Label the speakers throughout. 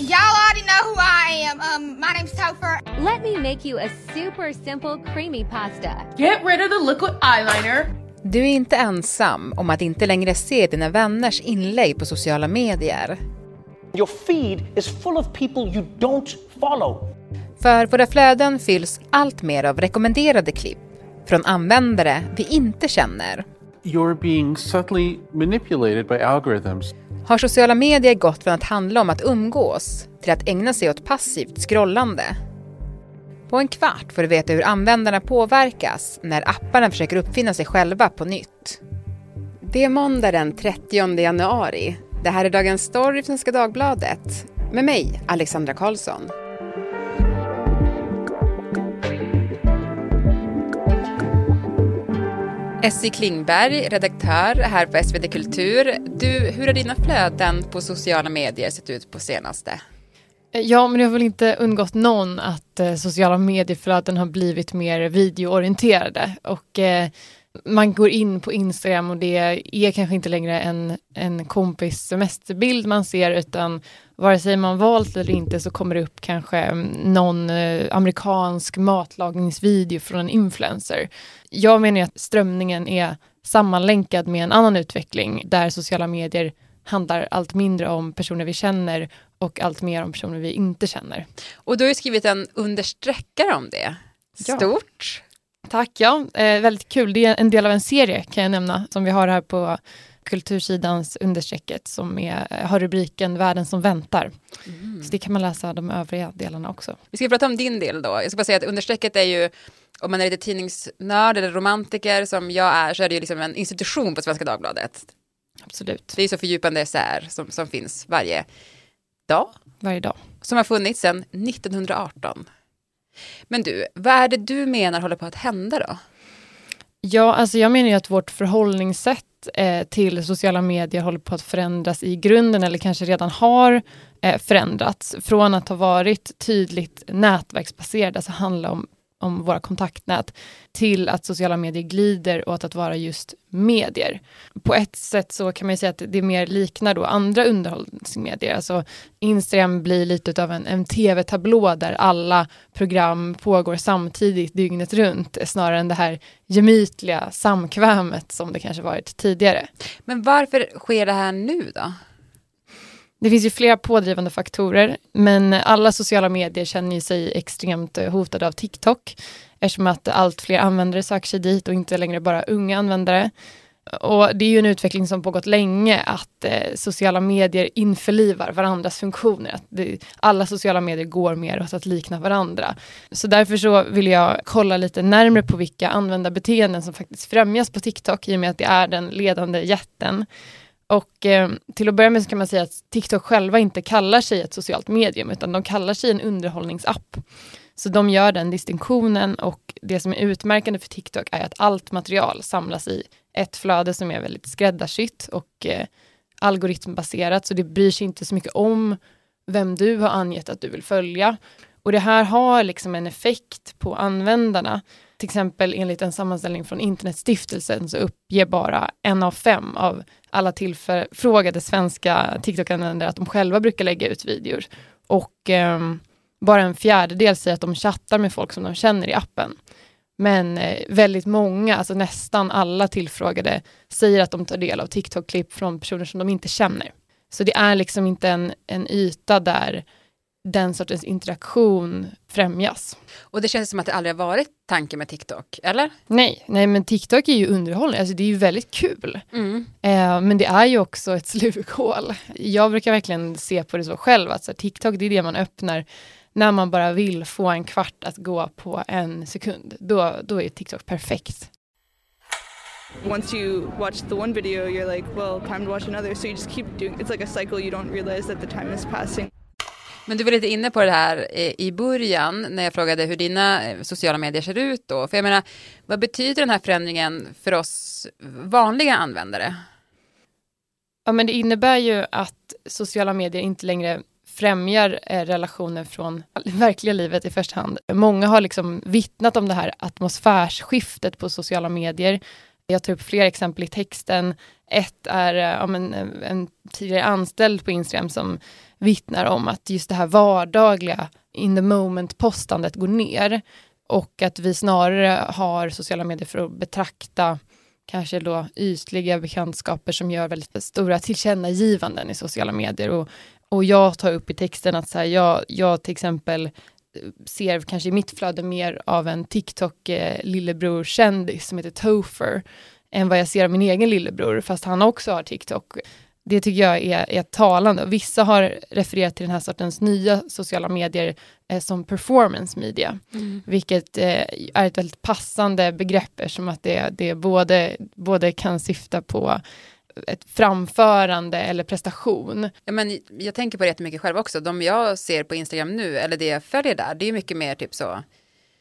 Speaker 1: Y'all already know who I am. Um, my name's Topher.
Speaker 2: Let me make you a super simple creamy pasta.
Speaker 3: Get rid of the liquid eyeliner.
Speaker 4: Du är inte ensam om att inte längre se dina vänners inlägg på sociala medier.
Speaker 5: Your feed is full of people you don't follow.
Speaker 4: För våra flöden fylls allt mer av rekommenderade klipp från användare vi inte känner.
Speaker 6: You're being subtly manipulated by algorithms.
Speaker 4: Har sociala medier gått från att handla om att umgås till att ägna sig åt passivt scrollande? På en kvart får du veta hur användarna påverkas när apparna försöker uppfinna sig själva på nytt. Det är måndag den 30 januari. Det här är Dagens Story från Svenska Dagbladet. Med mig, Alexandra Karlsson. Essie Klingberg, redaktör här på SvD Kultur. Du, hur har dina flöden på sociala medier sett ut på senaste?
Speaker 7: Ja, men det har väl inte undgått någon att eh, sociala medieflöden har blivit mer videoorienterade och eh, man går in på Instagram och det är kanske inte längre en, en kompis semesterbild man ser utan vare sig man valt eller inte så kommer det upp kanske någon eh, amerikansk matlagningsvideo från en influencer. Jag menar att strömningen är sammanlänkad med en annan utveckling där sociala medier handlar allt mindre om personer vi känner och allt mer om personer vi inte känner.
Speaker 4: Och du har ju skrivit en understreckare om det. Stort.
Speaker 7: Ja. Tack, ja. Eh, väldigt kul. Det är en del av en serie kan jag nämna som vi har här på kultursidans understrecket som är, har rubriken Världen som väntar. Mm. Så det kan man läsa de övriga delarna också.
Speaker 4: Vi ska prata om din del då. Jag ska bara säga att understrecket är ju om man är lite tidningsnörd eller romantiker som jag är så är det ju liksom en institution på Svenska Dagbladet.
Speaker 7: Absolut.
Speaker 4: Det är så fördjupande essäer som, som finns varje dag.
Speaker 7: Varje dag.
Speaker 4: Som har funnits sedan 1918. Men du, vad är det du menar håller på att hända då?
Speaker 7: Ja, alltså jag menar ju att vårt förhållningssätt eh, till sociala medier håller på att förändras i grunden eller kanske redan har eh, förändrats. Från att ha varit tydligt nätverksbaserade, alltså handla om om våra kontaktnät till att sociala medier glider åt att vara just medier. På ett sätt så kan man säga att det mer liknar då andra underhållningsmedier. Alltså Instagram blir lite av en, en tv-tablå där alla program pågår samtidigt dygnet runt snarare än det här gemytliga samkvämet som det kanske varit tidigare.
Speaker 4: Men varför sker det här nu då?
Speaker 7: Det finns ju flera pådrivande faktorer, men alla sociala medier känner sig extremt eh, hotade av TikTok, eftersom att allt fler användare söker sig dit och inte längre bara unga användare. Och det är ju en utveckling som pågått länge, att eh, sociala medier införlivar varandras funktioner. Att det, alla sociala medier går mer åt att likna varandra. Så därför så vill jag kolla lite närmre på vilka användarbeteenden som faktiskt främjas på TikTok, i och med att det är den ledande jätten. Och eh, till att börja med så kan man säga att TikTok själva inte kallar sig ett socialt medium, utan de kallar sig en underhållningsapp. Så de gör den distinktionen och det som är utmärkande för TikTok är att allt material samlas i ett flöde som är väldigt skräddarsytt och eh, algoritmbaserat, så det bryr sig inte så mycket om vem du har angett att du vill följa. Och det här har liksom en effekt på användarna. Till exempel enligt en sammanställning från Internetstiftelsen så uppger bara en av fem av alla tillfrågade svenska TikTok-användare att de själva brukar lägga ut videor. Och eh, bara en fjärdedel säger att de chattar med folk som de känner i appen. Men eh, väldigt många, alltså nästan alla tillfrågade, säger att de tar del av TikTok-klipp från personer som de inte känner. Så det är liksom inte en, en yta där den sortens interaktion främjas.
Speaker 4: Och det känns som att det aldrig har varit tanken med TikTok, eller?
Speaker 7: Nej, nej men TikTok är ju underhållning, alltså det är ju väldigt kul. Mm. Eh, men det är ju också ett slukhål. Jag brukar verkligen se på det så själv, att så TikTok det är det man öppnar när man bara vill få en kvart att gå på en sekund. Då, då är TikTok perfekt.
Speaker 8: Once you watch the one video you're like, well, time to watch another. So you just keep doing, it's like a cycle you don't realize that the time is passing.
Speaker 4: Men du var lite inne på det här eh, i början när jag frågade hur dina eh, sociala medier ser ut då. För jag menar, vad betyder den här förändringen för oss vanliga användare?
Speaker 7: Ja, men det innebär ju att sociala medier inte längre främjar eh, relationer från verkliga livet i första hand. Många har liksom vittnat om det här atmosfärsskiftet på sociala medier Jag tar upp fler exempel i texten. Ett är eh, ja, men, en tidigare anställd på Instagram som vittnar om att just det här vardagliga in the moment postandet går ner och att vi snarare har sociala medier för att betrakta kanske då ytliga bekantskaper som gör väldigt stora tillkännagivanden i sociala medier. Och, och jag tar upp i texten att så här, jag, jag till exempel eh, ser kanske i mitt flöde mer av en TikTok-lillebror-kändis eh, som heter Topher än vad jag ser av min egen lillebror, fast han också har TikTok. Det tycker jag är, är talande. Vissa har refererat till den här sortens nya sociala medier eh, som performance media, mm. vilket eh, är ett väldigt passande begrepp eftersom att det, det både, både kan syfta på ett framförande eller prestation.
Speaker 4: Ja, men jag tänker på det jättemycket själv också. De jag ser på Instagram nu, eller det jag följer där, det är mycket mer typ så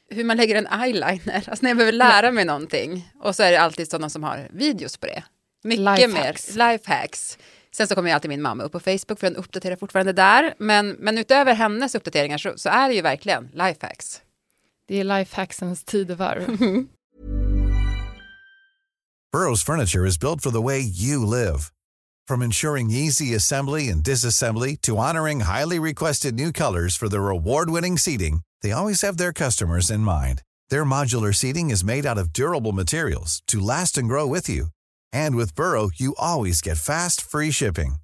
Speaker 4: hur man lägger en eyeliner. Alltså när jag behöver lära mig någonting. Och så är det alltid sådana som har videos på det. Mycket lifehacks. mer lifehacks. Sen så kommer ju alltid min mamma upp på Facebook för den uppdaterar fortfarande där. Men, men utöver hennes uppdateringar så, så är det ju verkligen lifehacks.
Speaker 7: Det är lifehacksens tidevarv.
Speaker 9: Burrows furniture is built for the way you live. From ensuring easy assembly and disassembly to honoring highly requested new colors for their award-winning seating, they always have their customers in mind. Their modular seating is made out of durable materials to last and grow with you. And with Burrow, you always get fast, free shipping.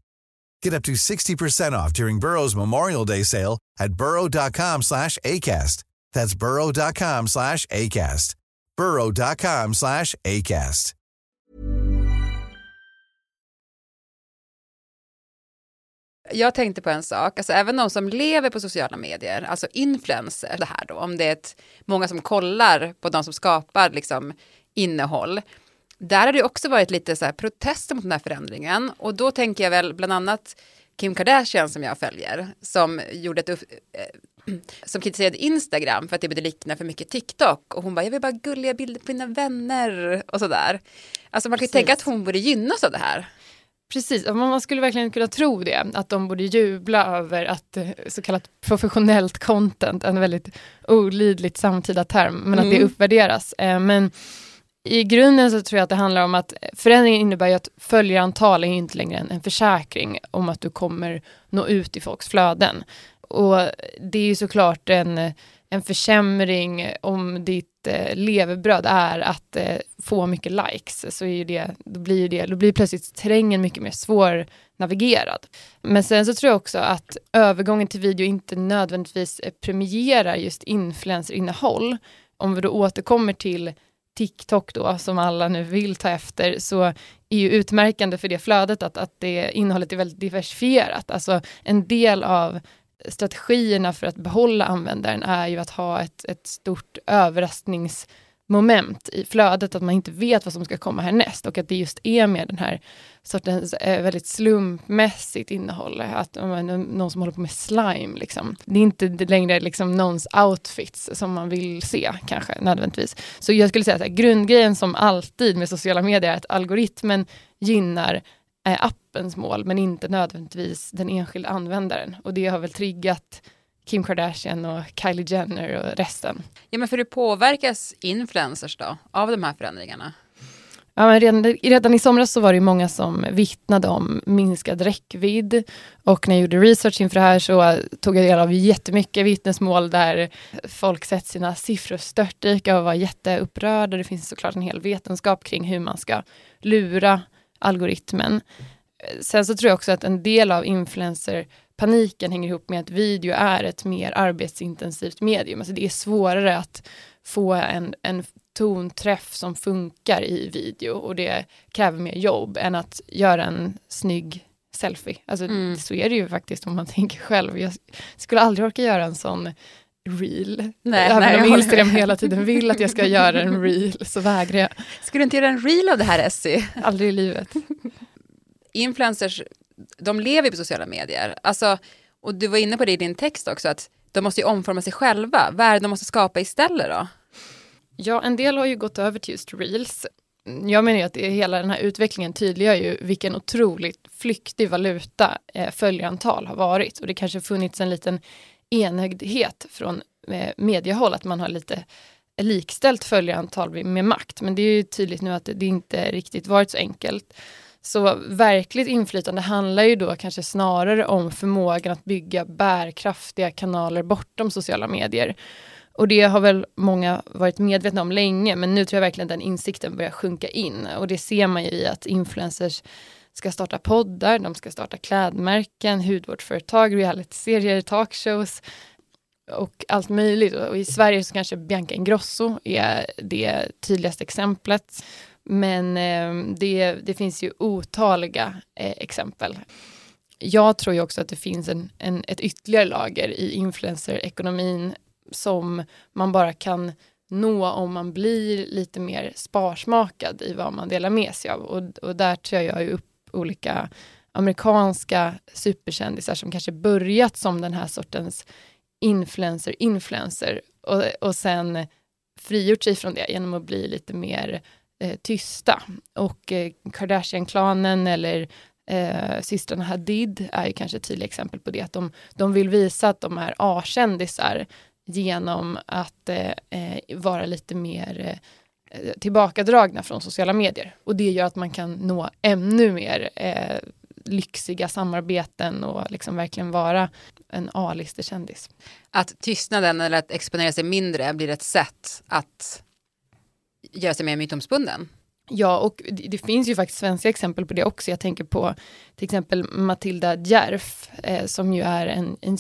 Speaker 9: Get up to 60% off during Burrow's Memorial Day sale at burrow.com slash ACAST. That's burrow.com slash ACAST. burrow.com slash ACAST.
Speaker 4: Jag tänkte på en sak, alltså även de som lever på sociala medier, alltså influencer, det här då, om det är ett, många som kollar på de som skapar liksom innehåll, där har det också varit lite så här protester mot den här förändringen. Och då tänker jag väl bland annat Kim Kardashian som jag följer, som gjorde ett eh, som kritiserade Instagram för att det började likna för mycket TikTok. Och hon bara, jag vill bara gulliga bilder på mina vänner och sådär. Alltså man kan ju tänka att hon borde gynnas av det här.
Speaker 7: Precis, man skulle verkligen kunna tro det, att de borde jubla över att eh, så kallat professionellt content, en väldigt olidligt samtida term, men att mm. det uppvärderas. Eh, men i grunden så tror jag att det handlar om att förändringen innebär ju att följarantal är inte längre en, en försäkring om att du kommer nå ut i folks flöden. Och det är ju såklart en, en försämring om ditt eh, levebröd är att eh, få mycket likes, så är det, då blir det, då blir plötsligt terrängen mycket mer svårnavigerad. Men sen så tror jag också att övergången till video inte nödvändigtvis premierar just influencerinnehåll. Om vi då återkommer till TikTok då, som alla nu vill ta efter, så är ju utmärkande för det flödet att, att det innehållet är väldigt diversifierat. Alltså en del av strategierna för att behålla användaren är ju att ha ett, ett stort överraskningsmoment i flödet, att man inte vet vad som ska komma härnäst och att det just är med den här sortens eh, väldigt slumpmässigt innehåll, att man, någon som håller på med slime, liksom. det är inte längre liksom någons outfits som man vill se kanske nödvändigtvis. Så jag skulle säga att grundgrejen som alltid med sociala medier är att algoritmen gynnar eh, appens mål, men inte nödvändigtvis den enskilda användaren. Och det har väl triggat Kim Kardashian och Kylie Jenner och resten.
Speaker 4: Ja, men för hur påverkas influencers då av de här förändringarna?
Speaker 7: Ja, men redan, redan i somras så var det många som vittnade om minskad räckvidd. Och när jag gjorde research inför det här så tog jag del av jättemycket vittnesmål där folk sett sina siffror störtdyka och var jätteupprörda. Det finns såklart en hel vetenskap kring hur man ska lura algoritmen. Sen så tror jag också att en del av influencerpaniken hänger ihop med att video är ett mer arbetsintensivt medium. Alltså det är svårare att få en, en tonträff som funkar i video och det kräver mer jobb än att göra en snygg selfie. Alltså mm. så är det ju faktiskt om man tänker själv. Jag skulle aldrig orka göra en sån reel. Nej, Även nej, om Instagram hela tiden vill att jag ska göra en reel så vägrar jag.
Speaker 4: Skulle du inte göra en reel av det här Essie?
Speaker 7: Aldrig i livet.
Speaker 4: Influencers, de lever på sociala medier. Alltså, och du var inne på det i din text också, att de måste ju omforma sig själva. Vad är det de måste skapa istället då?
Speaker 7: Ja, en del har ju gått över till just reels. Jag menar ju att hela den här utvecklingen tydliggör ju vilken otroligt flyktig valuta eh, följarantal har varit. Och det kanske funnits en liten enögdhet från eh, mediehåll, att man har lite likställt följarantal med makt. Men det är ju tydligt nu att det, det inte riktigt varit så enkelt. Så verkligt inflytande handlar ju då kanske snarare om förmågan att bygga bärkraftiga kanaler bortom sociala medier. Och det har väl många varit medvetna om länge, men nu tror jag verkligen den insikten börjar sjunka in. Och det ser man ju i att influencers ska starta poddar, de ska starta klädmärken, hudvårdsföretag, realityserier, talkshows och allt möjligt. Och i Sverige så kanske Bianca Ingrosso är det tydligaste exemplet. Men eh, det, det, finns ju otaliga eh, exempel. Jag tror ju också att det finns en, en, ett ytterligare lager i influencer-ekonomin som man bara kan nå om man blir lite mer sparsmakad i vad man delar med sig av. Och, och där tror jag ju upp olika amerikanska superkändisar som kanske börjat som den här sortens influencer, influencer och, och sen frigjort sig från det genom att bli lite mer eh, tysta. Och eh, Kardashian-klanen eller eh, systrarna Hadid är ju kanske ett tydligt exempel på det, att de, de vill visa att de är A-kändisar genom att eh, eh vara lite mer eh, tillbakadragna från sociala medier. Och det gör att man kan nå ännu mer eh, lyxiga samarbeten och liksom verkligen vara en A-listekändis.
Speaker 4: Att tystnaden eller att exponera sig mindre blir ett sätt att göra sig mer mytomspunnen.
Speaker 7: Ja, och det, det, finns ju faktiskt svenska exempel på det också. Jag tänker på till exempel Matilda Djerf, eh, som ju är en, en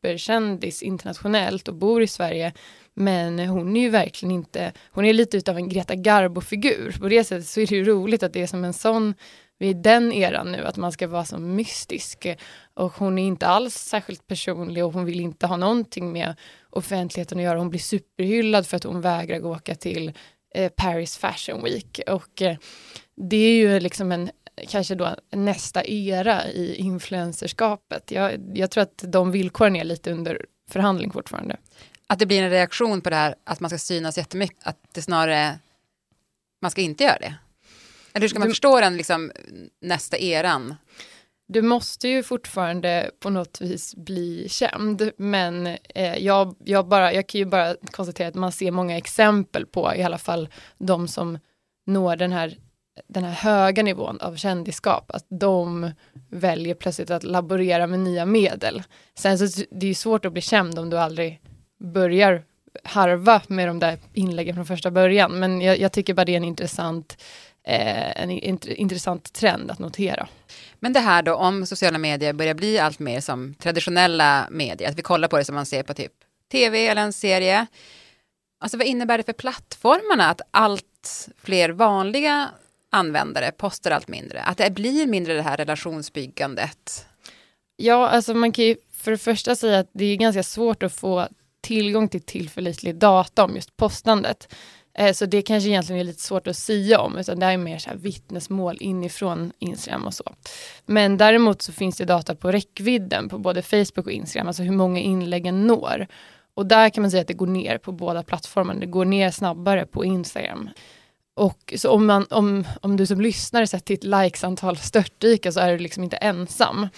Speaker 7: superkändis internationellt och bor i Sverige. Men hon är ju verkligen inte, hon är lite utav en Greta Garbo-figur. På det sättet så är det ju roligt att det är som en sån vi är i den eran nu, att man ska vara så mystisk. Och hon är inte alls särskilt personlig och hon vill inte ha någonting med offentligheten att göra. Hon blir superhyllad för att hon vägrar åka till eh, Paris Fashion Week. Och eh, det är ju liksom en, kanske då nästa era i influencerskapet. Jag, jag tror att de villkoren är lite under förhandling fortfarande.
Speaker 4: Att det blir en reaktion på det här att man ska synas jättemycket, att det snarare, man ska inte göra det? Eller hur ska man du, förstå den liksom, nästa eran?
Speaker 7: Du måste ju fortfarande på något vis bli känd, men eh, jag, jag, bara, jag kan ju bara konstatera att man ser många exempel på i alla fall de som når den här, den här höga nivån av kändisskap, att de väljer plötsligt att laborera med nya medel. Sen så det är ju svårt att bli känd om du aldrig börjar harva med de där inläggen från första början, men jag, jag tycker bara det är en intressant eh, en int intressant trend att notera.
Speaker 4: Men det här då om sociala medier börjar bli allt mer som traditionella medier, att vi kollar på det som man ser på typ tv eller en serie. Alltså vad innebär det för plattformarna att allt fler vanliga användare postar allt mindre? Att det blir mindre det här relationsbyggandet?
Speaker 7: Ja, alltså man kan ju för det första säga att det är ganska svårt att få tillgång till tillförlitlig data om just postandet. Eh, så det kanske egentligen är lite svårt att säga om, utan det är mer så här vittnesmål inifrån Instagram och så. Men däremot så finns det data på räckvidden på både Facebook och Instagram, alltså hur många inläggen når. Och där kan man säga att det går ner på båda plattformarna, det går ner snabbare på Instagram. Och så om, man, om, om du som lyssnare sett ditt likesantal störtdyka så är du liksom inte ensam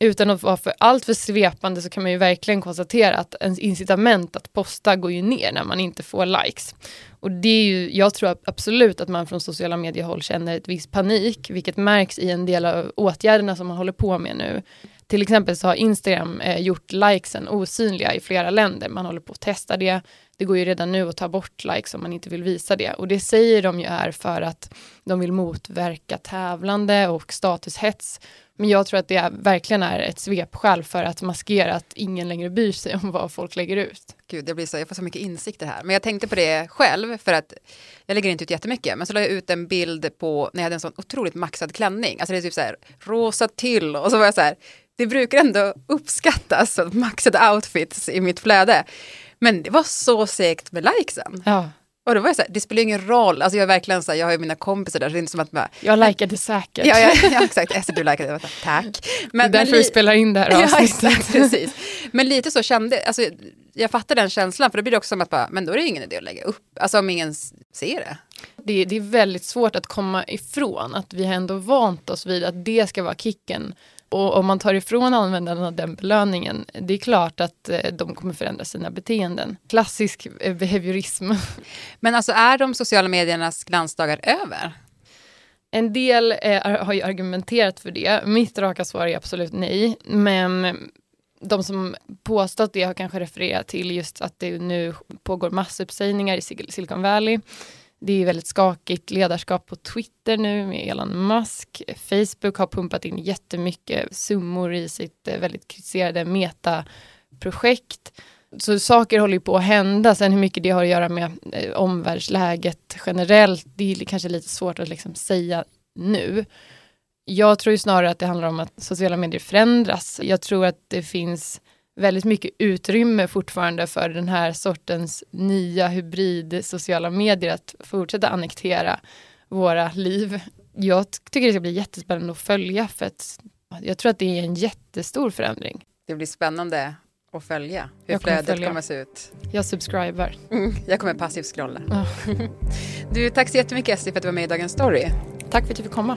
Speaker 7: utan att vara för allt för svepande så kan man ju verkligen konstatera att ens incitament att posta går ju ner när man inte får likes. Och det är ju, jag tror absolut att man från sociala mediehåll känner ett visst panik, vilket märks i en del av åtgärderna som man håller på med nu. Till exempel så har Instagram eh, gjort likesen osynliga i flera länder. Man håller på att testa det. Det går ju redan nu att ta bort likes om man inte vill visa det. Och det säger de ju är för att de vill motverka tävlande och statushets men jag tror att det verkligen är ett svepskäl för att maskera att ingen längre bryr sig om vad folk lägger ut.
Speaker 4: Gud, det blir så, jag får så mycket insikter här. Men jag tänkte på det själv för att jag lägger inte ut jättemycket. Men så la jag ut en bild på när jag hade en sån otroligt maxad klänning. Alltså det är typ så här rosa till och så var jag så här. Det brukar ändå uppskattas, maxade outfits i mitt flöde. Men det var så segt med likesen.
Speaker 7: Ja.
Speaker 4: Och då var jag så här, det spelar ingen roll, alltså jag är verkligen så här, jag har ju mina kompisar där, så det är inte som att bara,
Speaker 7: Jag likade säkert.
Speaker 4: Ja, ja, ja exakt, Ester du likade, tack.
Speaker 7: Men, det är därför men, vi spelar in det här
Speaker 4: avsnittet. Ja, exakt, precis. Men lite så kände, alltså jag fattar den känslan, för då blir det också som att bara, men då är det ingen idé att lägga upp, alltså om ingen ser det.
Speaker 7: Det, det är väldigt svårt att komma ifrån att vi har ändå vant oss vid att det ska vara kicken Och om man tar ifrån användarna den belöningen, det är klart att eh, de kommer förändra sina beteenden. Klassisk eh, behaviorism.
Speaker 4: Men alltså är de sociala mediernas glansdagar över?
Speaker 7: En del är, har ju argumenterat för det. Mitt raka svar är absolut nej. Men de som påstått det har kanske refererat till just att det nu pågår massuppsägningar i Silicon Valley. Det är väldigt skakigt ledarskap på Twitter nu med Elon Musk. Facebook har pumpat in jättemycket summor i sitt eh, väldigt kritiserade metaprojekt. Så saker håller ju på att hända. Sen hur mycket det har att göra med eh, omvärldsläget generellt, det är kanske lite svårt att liksom säga nu. Jag tror snarare att det handlar om att sociala medier förändras. Jag tror att det finns väldigt mycket utrymme fortfarande för den här sortens nya hybrid sociala medier att fortsätta annektera våra liv. Jag tycker det ska bli jättespännande att följa för att jag tror att det är en jättestor förändring.
Speaker 4: Det blir spännande att följa hur
Speaker 7: Jag kommer
Speaker 4: flödet
Speaker 7: följa.
Speaker 4: kommer se ut.
Speaker 7: Jag subscriber.
Speaker 4: Mm, jag kommer passivt scrolla. Du, tack så jättemycket Esti för att du var med i Dagens Story.
Speaker 7: Tack för att du fick komma.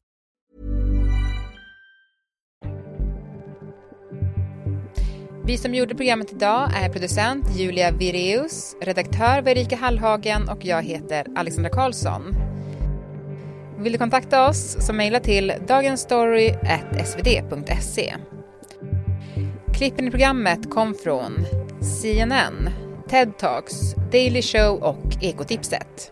Speaker 4: Vi som gjorde programmet idag är producent Julia Vireus, redaktör Verika Erika Hallhagen och jag heter Alexandra Karlsson. Vill du kontakta oss så mejla till dagensstory.svd.se. Klippen i programmet kom från CNN, TED Talks, Daily Show och Ekotipset.